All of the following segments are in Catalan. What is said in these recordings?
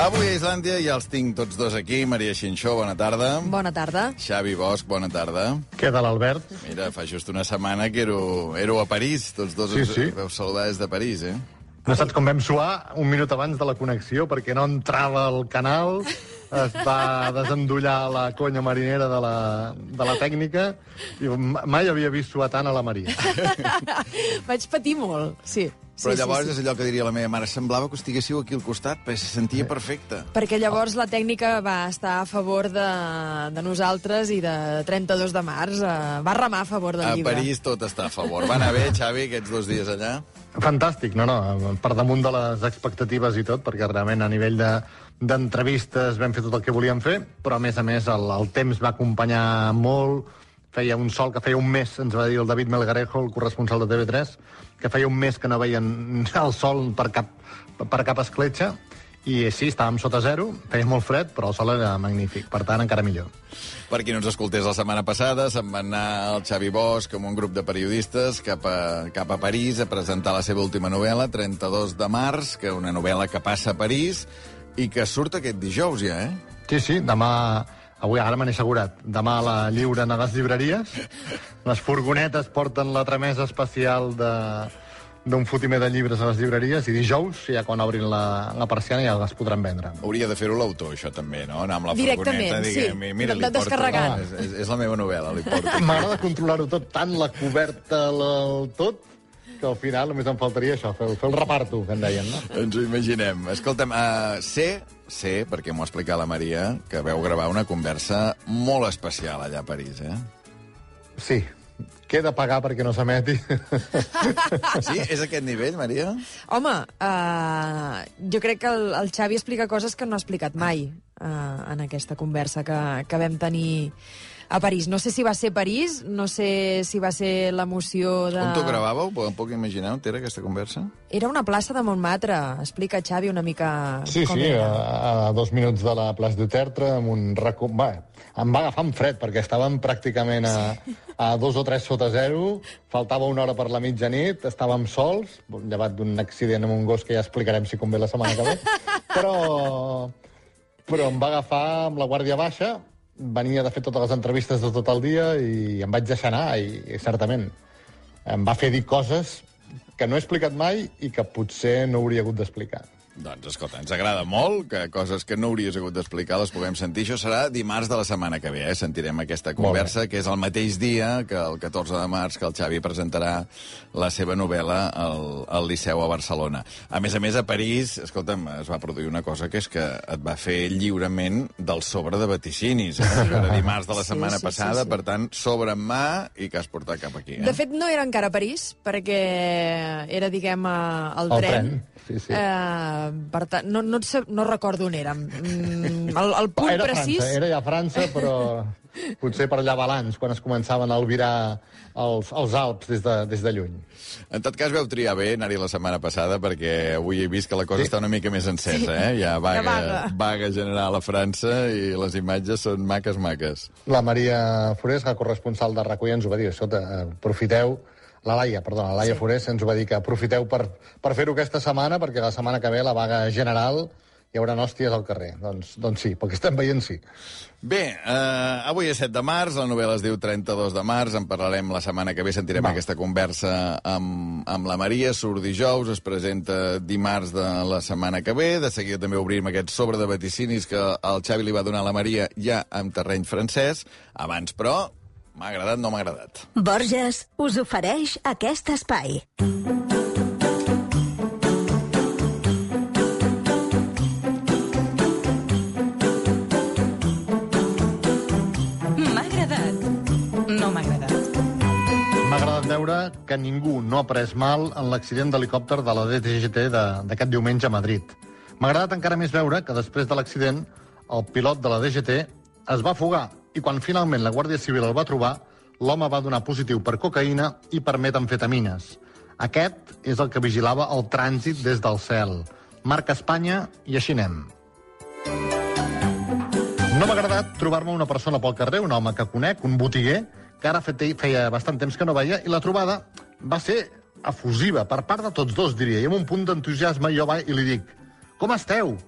Avui a Islàndia ja els tinc tots dos aquí. Maria Xinxó, bona tarda. Bona tarda. Xavi Bosch, bona tarda. Què de l'Albert? Mira, fa just una setmana que ero, ero a París. Tots dos Sí, us sí. veu saludar des de París, eh? No saps com vam suar un minut abans de la connexió perquè no entrava al canal, es va desendollar la conya marinera de la, de la tècnica i mai havia vist suar tant a la Maria. Vaig patir molt, sí. Però sí, llavors sí, sí. és allò que diria la meva mare, semblava que estiguéssiu aquí al costat, perquè se sentia perfecte. Perquè llavors la tècnica va estar a favor de, de nosaltres i de 32 de març eh, va remar a favor del A llibre. París tot està a favor. Va anar bé, Xavi, aquests dos dies allà? Fantàstic, no, no, per damunt de les expectatives i tot, perquè realment a nivell de d'entrevistes vam fer tot el que volíem fer, però a més a més el, el temps va acompanyar molt, feia un sol que feia un mes, ens va dir el David Melgarejo, el corresponsal de TV3, que feia un mes que no veien el sol per cap, per cap escletxa, i sí, estàvem sota zero, feia molt fred, però el sol era magnífic, per tant, encara millor. Per qui no ens escoltés la setmana passada, se'n va anar el Xavi Bosch amb un grup de periodistes cap a, cap a París a presentar la seva última novel·la, 32 de març, que una novel·la que passa a París i que surt aquest dijous ja, eh? Sí, sí, demà... Avui ara me n'he assegurat. Demà la lliuren a les llibreries. Les furgonetes porten la tramesa especial de d'un fotimer de llibres a les llibreries i dijous, ja quan obrin la, la persiana, ja les podran vendre. Hauria de fer-ho l'autor, això també, no? Anar amb la furgoneta, sí. diguem, i mira, De- li porto... descarregant. És, és, és la meva novel·la, li porto. M'agrada controlar-ho tot, tant la coberta, el tot, que al final només em faltaria això, fer, fer el reparto, que en deien, no? Ens ho imaginem. Escolta'm, uh, sé, sé, perquè m'ho ha explicat la Maria, que veu gravar una conversa molt especial allà a París, eh? Sí, queda pagar perquè no s'emeti. Sí? És aquest nivell, Maria? Home, uh, jo crec que el, el Xavi explica coses que no ha explicat mai uh, en aquesta conversa que, que vam tenir a París. No sé si va ser París, no sé si va ser l'emoció de... On t'ho gravàveu? Em puc imaginar on era aquesta conversa? Era una plaça de Montmartre. Explica, Xavi, una mica Sí, com sí, era. a, a dos minuts de la plaça de Tertre, amb un racó... Va, em va agafar amb fred, perquè estàvem pràcticament a, a dos o tres sota zero, faltava una hora per la mitjanit, estàvem sols, llevat d'un accident amb un gos que ja explicarem si convé la setmana que ve, però, però em va agafar amb la guàrdia baixa, venia de fer totes les entrevistes de tot el dia i em vaig deixar anar, i, i certament em va fer dir coses que no he explicat mai i que potser no hauria hagut d'explicar. Doncs, escolta, ens agrada molt que coses que no hauries hagut d'explicar les puguem sentir. Això serà dimarts de la setmana que ve, eh? Sentirem aquesta conversa, que és el mateix dia que el 14 de març que el Xavi presentarà la seva novel·la al, al Liceu a Barcelona. A més a més, a París, escolta'm, es va produir una cosa que és que et va fer lliurement del sobre de vaticinis. Eh? Era dimarts de la Sí, setmana sí, sí, passada, sí. per tant, sobre en mà i que has portat cap aquí. Eh? De fet, no era encara a París, perquè era, diguem, eh, el El tren. tren, sí, sí. Eh, per tant, no, no, et sap- no recordo on érem. Mm, el, el punt era precís... França, era ja França, però potser per allà balanç, quan es començaven a albirar els, els Alps des de, des de lluny. En tot cas, veu triar bé anar-hi la setmana passada, perquè avui he vist que la cosa Sí. sí. està una mica més encesa, eh? Hi ha vaga, vaga. vaga general a França i les imatges són maques, maques. La Maria Forés, la corresponsal de RACU, ens ho va dir, escolta, eh, aprofiteu, la Laia, perdona, la Laia sí. Forés ens ho va dir, que aprofiteu per, per fer-ho aquesta setmana, perquè la setmana que ve la vaga general hi haurà hòsties al carrer. Doncs, doncs sí, perquè estem veient sí. Bé, eh, avui és 7 de març, la novel·la es diu 32 de març, en parlarem la setmana que ve, sentirem Va. aquesta conversa amb, amb la Maria, surt dijous, es presenta dimarts de la setmana que ve, de seguida també obrim aquest sobre de vaticinis que el Xavi li va donar a la Maria ja en terreny francès, abans però m'ha agradat, no m'ha agradat. Borges us ofereix aquest espai. M'ha agradat. No m'ha agradat. M'ha agradat veure que ningú no ha pres mal en l'accident d'helicòpter de la DGT de- d'aquest diumenge a Madrid. M'ha agradat encara més veure que després de l'accident el pilot de la DGT es va fugar i quan finalment la Guàrdia Civil el va trobar, l'home va donar positiu per cocaïna i per metamfetamines. Aquest és el que vigilava el trànsit des del cel. Marca Espanya i així anem. No m'ha agradat trobar-me una persona pel carrer, un home que conec, un botiguer, que ara fe- feia bastant temps que no veia, i la trobada va ser efusiva, per part de tots dos, diria, i amb un punt d'entusiasme jo vaig i li dic «Com esteu?»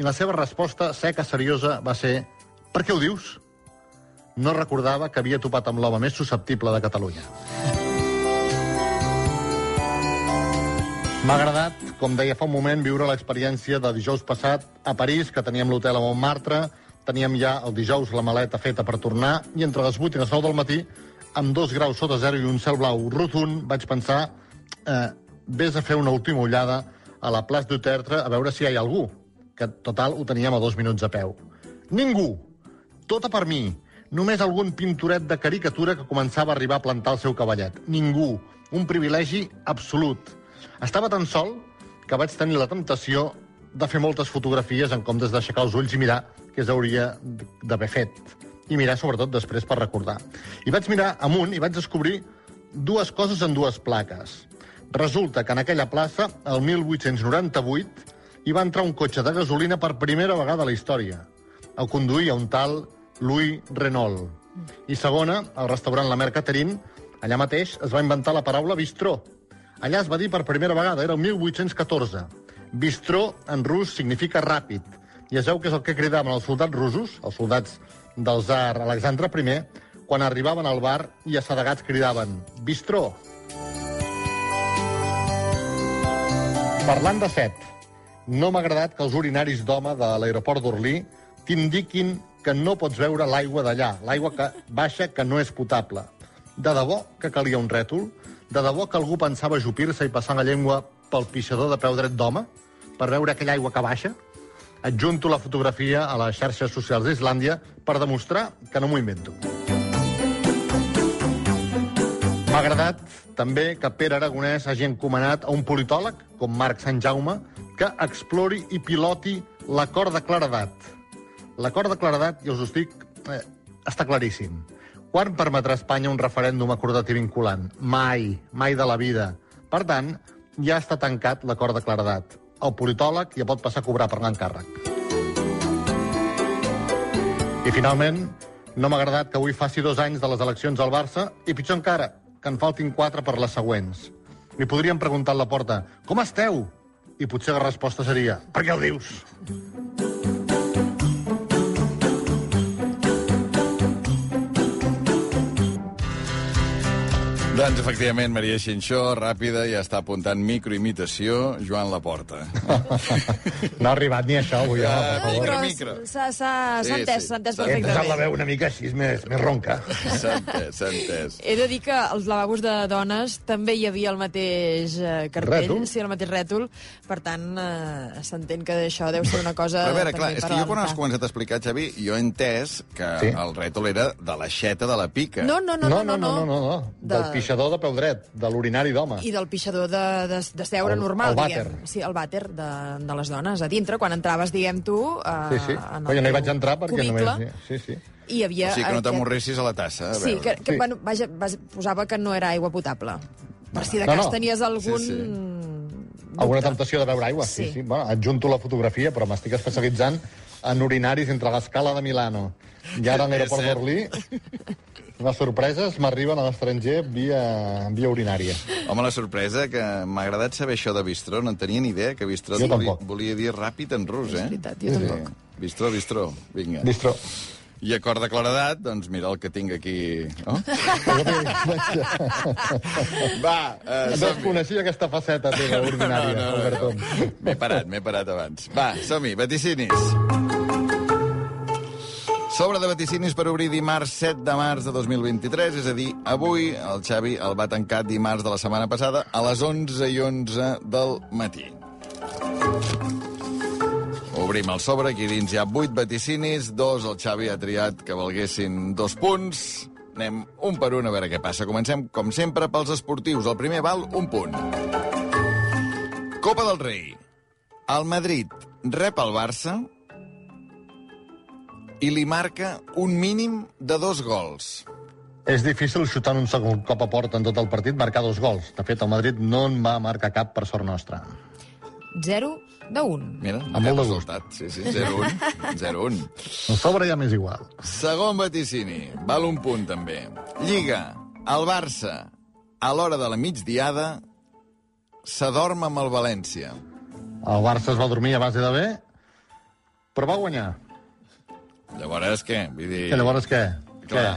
I la seva resposta seca, seriosa, va ser «Per què ho dius?» No recordava que havia topat amb l'home més susceptible de Catalunya. M'ha agradat, com deia fa un moment, viure l'experiència de dijous passat a París, que teníem l'hotel a Montmartre, teníem ja el dijous la maleta feta per tornar, i entre les 8 i les 9 del matí, amb dos graus sota zero i un cel blau rotund, vaig pensar, eh, vés a fer una última ullada a la plaça du Tertre a veure si hi ha algú, que total ho teníem a dos minuts a peu. Ningú! Tota per mi. Només algun pintoret de caricatura que començava a arribar a plantar el seu cavallet. Ningú. Un privilegi absolut. Estava tan sol que vaig tenir la temptació de fer moltes fotografies en comptes d'aixecar els ulls i mirar què s'hauria d'haver fet. I mirar, sobretot, després per recordar. I vaig mirar amunt i vaig descobrir dues coses en dues plaques. Resulta que en aquella plaça, el 1898, hi va entrar un cotxe de gasolina per primera vegada a la història. El conduïa un tal Louis Renault. I segona, al restaurant La Mer Catherine, allà mateix es va inventar la paraula bistró. Allà es va dir per primera vegada, era el 1814. Bistró, en rus, significa ràpid. I es veu que és el que cridaven els soldats russos, els soldats del tsar Alexandre I, quan arribaven al bar i assedegats cridaven «Bistró!». Parlant de set, no m'ha agradat que els urinaris d'home de l'aeroport d'Orlí t'indiquin que no pots veure l'aigua d'allà, l'aigua que baixa que no és potable. De debò que calia un rètol? De debò que algú pensava ajupir-se i passar la llengua pel pixador de peu dret d'home per veure aquella aigua que baixa? Adjunto la fotografia a les xarxes socials d'Islàndia per demostrar que no m'ho invento. M'ha agradat també que Pere Aragonès hagi encomanat a un politòleg, com Marc Sant Jaume, que explori i piloti l'acord de claredat. L'acord de claredat, ja us ho dic, eh, està claríssim. Quan permetrà Espanya un referèndum acordat i vinculant? Mai, mai de la vida. Per tant, ja està tancat l'acord de claredat. El politòleg ja pot passar a cobrar per l'encàrrec. I finalment, no m'ha agradat que avui faci dos anys de les eleccions al Barça i pitjor encara, que en faltin quatre per les següents. Li podríem preguntar a la porta, com esteu? I potser la resposta seria, per què ho dius? Doncs, efectivament, Maria Xinxó, ràpida, ja està apuntant microimitació, Joan Laporta. No ha arribat ni això avui, home, per Ah, favor. micro, micro. s'ha s'ha- Sí, entès, sí. s'ha entès S'ha He posat la perfectament. veu una mica així, més, més ronca. S'ha entès, s'ha entès. He de dir que als lavabos de dones també hi havia el mateix eh, cartell, Rètol? sí, el mateix rètol, per tant eh, s'entén que això deu ser una cosa... Però a veure, clar, és que jo quan has començat a explicar, Xavi, jo he entès que Sí. el rètol era de l'aixeta de la pica. No, no, no, No, no, no, no, no, no. Del De- pixador de peu dret, de l'urinari d'home. I del pixador de, de, de seure El- normal, el vàter. diguem. Sí, el vàter de, de les dones. A dintre, quan entraves, diguem tu... Eh, Sí, sí. en jo no hi vaig entrar perquè cubicle, només... Sí, sí. I hi havia... O sigui que no aquest- t'amorressis a la tassa. A Sí, veure. que, que Sí. bueno, vaja, vas- posava que no era aigua potable. Per si de No, cas no. tenies algun... Sí, sí. dubte. Alguna temptació de beure aigua? Sí, Sí. sí. Bueno, adjunto la fotografia, però m'estic especialitzant en urinaris entre l'escala de Milano i ara a l'aeroport d'Orlí. Les sorpreses m'arriben a l'estranger via, via urinària. Home, la sorpresa que m'ha agradat saber això de bistró. No en tenia ni idea que bistró volia, volia dir ràpid en rus, eh? És veritat, jo tampoc. Bistró, bistró. Vinga. Bistró. I acord de claredat, doncs mira el que tinc aquí. Oh? Va, eh, som-hi. Desconeixia aquesta faceta teva ordinària, No, no, no, no. M'he parat, m'he parat abans. Va, som-hi, vaticinis. Sobre de vaticinis per obrir dimarts 7 de març de 2023, és a dir, avui el Xavi el va tancar dimarts de la setmana passada a les 11 i 11 del matí. Obrim el sobre, aquí dins hi ha 8 vaticinis, dos el Xavi ha triat que valguessin dos punts. Anem un per un a veure què passa. Comencem, com sempre, pels esportius. El primer val un punt. Copa del Rei. El Madrid rep el Barça i li marca un mínim de dos gols. És difícil xutar un segon cop a porta en tot el partit, marcar dos gols. De fet, el Madrid no en va marcar cap per sort nostra. 0 de 1. Mira, Amb molt de gust. resultat. Sí, sí, 0-1. 0-1. A sobre ja m'és igual. Segon vaticini, val un punt també. Lliga, el Barça, a l'hora de la migdiada, s'adorm amb el València. El Barça es va dormir a base de bé, però va guanyar. Llavors, què? Vull dir... I llavors què? Clar.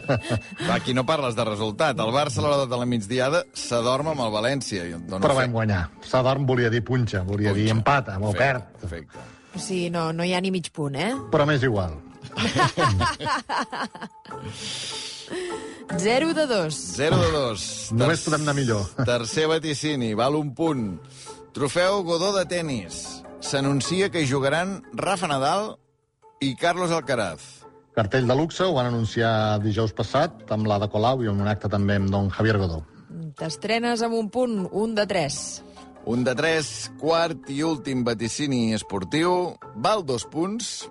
Va, aquí no parles de resultat. El Barça a l'hora de la migdiada s'adorm amb el València. I Dona Però vam guanyar. S'adorm volia dir punxa, volia dir Punxa. empata, o perd. Perfecte. O sigui, no, no hi ha ni mig punt, eh? Però m'és igual. 0 de 2. 0 de 2. Només podem anar millor. Tercer vaticini, val un punt. Trofeu Godó de tennis. S'anuncia que hi jugaran Rafa Nadal i Carlos Alcaraz. Cartell de luxe ho van anunciar dijous passat amb l'Ada Colau i en un acte també amb don Javier Godó. T'estrenes amb un punt, un de 3. Un de 3, quart i últim vaticini esportiu. Val dos punts.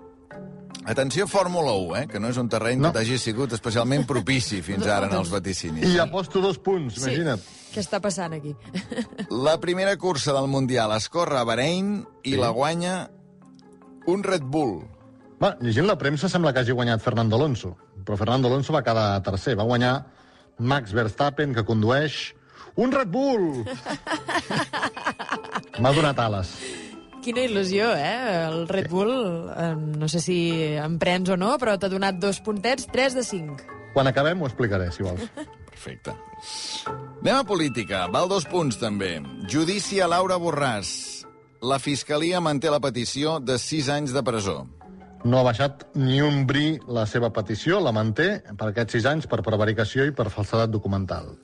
Atenció, Fórmula 1, eh? que no és un terreny No. que t'hagi sigut especialment propici fins ara en els vaticinis. I aposto dos punts, imagina't. Què està passant aquí? La primera cursa del Mundial es corre a Bahrein i la guanya un Red Bull. Va, llegint la premsa sembla que hagi guanyat Fernando Alonso, però Fernando Alonso va quedar tercer. Va guanyar Max Verstappen, que condueix un Red Bull! M'ha donat ales. Quina il·lusió, eh? El Red Bull, eh, no sé si em prens o no, però t'ha donat dos puntets, 3 de 5. Quan acabem ho explicaré, si vols. Perfecte. Anem a política. Val dos punts, també. Judici a Laura Borràs. La Fiscalia manté la petició de 6 anys de presó. No ha baixat ni un bri la seva petició, la manté per aquests sis anys per prevaricació i per falsedat documental.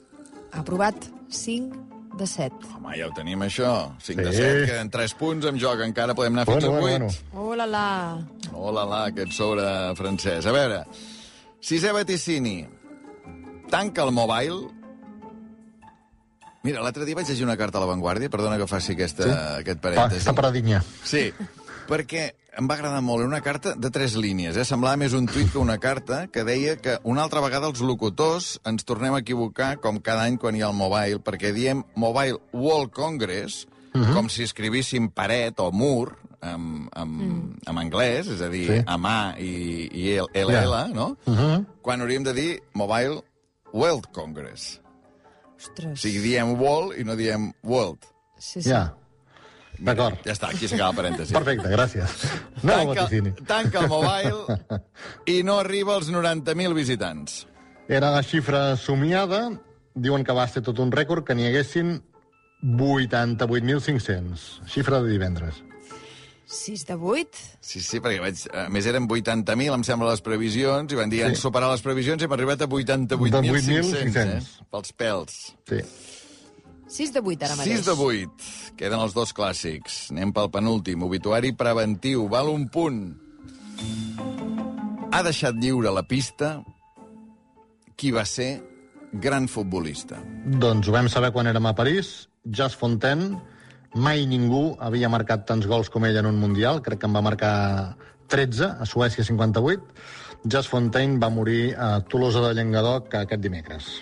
Aprovat 5 de 7. Home, ja ho tenim, això. 5 de Sí. 7, que en 3 punts en joc. Encara podem anar fins Bueno, a 8. bueno, Oh la la! Hola, la, aquest sobre francès. A veure, sisè vaticini. Tanca el mobile. Mira, l'altre dia vaig llegir una carta a La Vanguardia, perdona que faci aquesta, sí? aquest Va, parèntesi. està paradinya. Sí, perquè em va agradar molt. Era una carta de tres línies, eh? Semblava més un tuit que una carta, que deia que una altra vegada els locutors ens tornem a equivocar, com cada any quan hi ha el mobile, perquè diem Mobile World Congress, uh -huh. com si escrivíssim paret o mur, en, en, mm. en anglès, és a dir, Sí. sí. a mà i, i LL, Ja. no? Uh -huh. Quan hauríem de dir Mobile World Congress. Ostres. O sigui, diem World i no diem World. Sí, sí. Ja. D'acord. Ja està, aquí s'acaba el parèntesi. Perfecte, gràcies. No tanca, vaticini. tanca el mobile i no arriba als 90.000 visitants. Era la xifra somiada. Diuen que va ser tot un rècord, que n'hi haguessin 88.500. Xifra de divendres. 6 de 8? Sí, sí, perquè vaig... A més, eren 80.000, em sembla, les previsions, i van dir, sí. han superat les previsions i hem arribat a 88.500, eh? 88.500. Pels pèls. Sí. 6 de 8 ara mateix. 6 de 8. Queden els dos clàssics. Anem pel penúltim. Obituari preventiu. Val un punt. Ha deixat lliure la pista qui va ser gran futbolista. Doncs ho vam saber quan érem a París. Jas Fontaine, mai ningú havia marcat tants gols com ell en un Mundial. Crec que en va marcar 13, a Suècia 58. Jas Fontaine va morir a Tolosa de Llenguadoc aquest dimecres.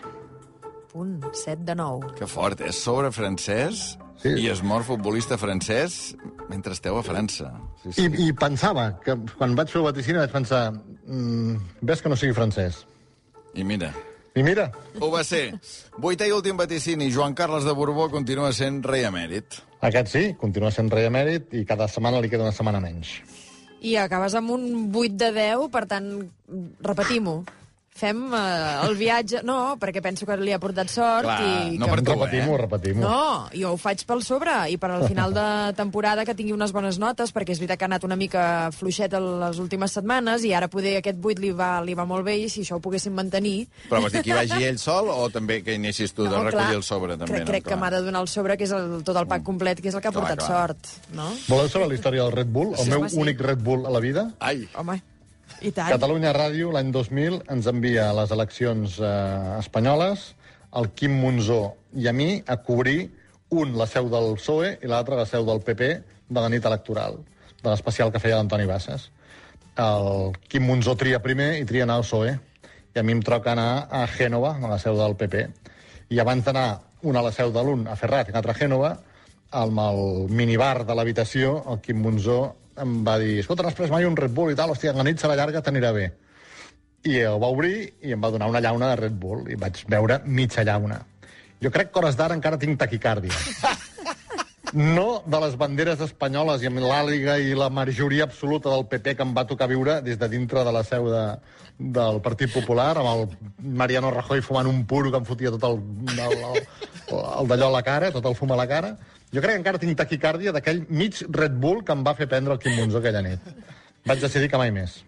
Punt, 7 de 9. Que fort, és sobre francès Sí. i es mor futbolista francès mentre esteu a França. Sí, sí. I, I pensava que quan vaig fer el vaticini vaig pensar mm, ves que no sigui francès. I mira, I mira, ho va ser. Vuitè i últim vaticini. Joan Carles de Borbó continua sent rei emèrit. aquest sí, continua sent rei emèrit i cada setmana li queda una setmana menys. I acabes amb un 8 de 10, per tant, repetim-ho. Fem eh, el viatge... No, perquè penso que li ha portat sort Clar, i no que... per tu, Repetim-ho, eh? repetim-ho. No, jo ho faig pel sobre i per al final de temporada que tingui unes bones notes, perquè és veritat que ha anat una mica fluixet les últimes setmanes i ara poder aquest 8 li va, li va molt bé i si això ho poguéssim mantenir... Però vols dir que hi vagi ell sol o també que anessis tu de No, recollir clar, el sobre? També, crec, no? crec que m'ha de donar el sobre, que és el, tot el pack complet, que és el que ha Clar, portat clar. sort, no? Voleu saber la història del Red Bull? El Sí, meu home, sí. únic Red Bull a la vida? Ai, Home, i tant. Catalunya Ràdio, l'any 2000, ens envia a les eleccions eh, espanyoles el Quim Monzó i a mi a cobrir un la seu del PSOE i l'altre la seu del PP de la nit electoral, de l'especial que feia l'Antoni Bassas. el Quim Monzó tria primer i tria anar al PSOE. I a mi em troca anar a Gènova, a la seu del PP. I abans d'anar un a la seu de l'un, a Ferrat, i un altre a Gènova, amb el minibar de l'habitació, el Quim Monzó em va dir escolta, no has pres mai un Red Bull i tal? Hòstia, la nit serà llarga, t'anirà bé. I el va obrir i em va donar una llauna de Red Bull i vaig veure mitja llauna. Jo crec que hores d'ara encara tinc taquicàrdia. No de les banderes espanyoles i amb l'àliga i la majoria absoluta del PP que em va tocar viure des de dintre de la seu de, del Partit Popular, amb el Mariano Rajoy fumant un puro que em fotia tot el, el, el, el d'allò a la cara, tot el fum a la cara. Jo crec que encara tinc taquicàrdia d'aquell mig Red Bull que em va fer prendre el Quim Monzó aquella nit. Vaig decidir que mai més.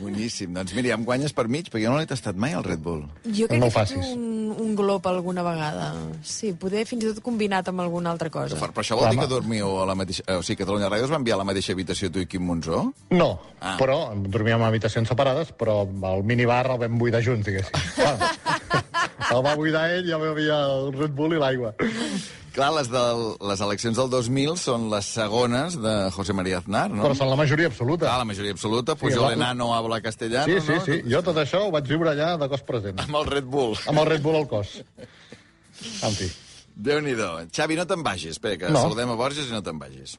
Boníssim. Doncs mira, em guanyes per mig, perquè jo no l'he tastat mai, el Red Bull. Jo crec No que he fet un, un glop alguna vegada. Sí, poder fins i tot combinat amb alguna altra cosa. Però, però això vol dir que dormiu a la mateixa... eh, O sigui, Catalunya Ràdio us va enviar a la mateixa habitació tu i Quim Monzó? No, Ah. ah. però dormíem en habitacions separades, però el minibar el vam buidar junts, diguéssim. Bueno, el va buidar ell i jo bevia el Red Bull i l'aigua. Clar, les, del, les eleccions del 2000 són les segones de José María Aznar, no? Però són la majoria absoluta. Clar, la majoria absoluta. Pujol la- enano habla castellano, Sí, sí, no? sí. Jo tot això ho vaig viure allà de cos present. Amb el Red Bull. Amb el Red Bull al cos. En fi. Déu-n'hi-do. Xavi, no te'n vagis. Espera, que No. saludem a Borges i no te'n vagis.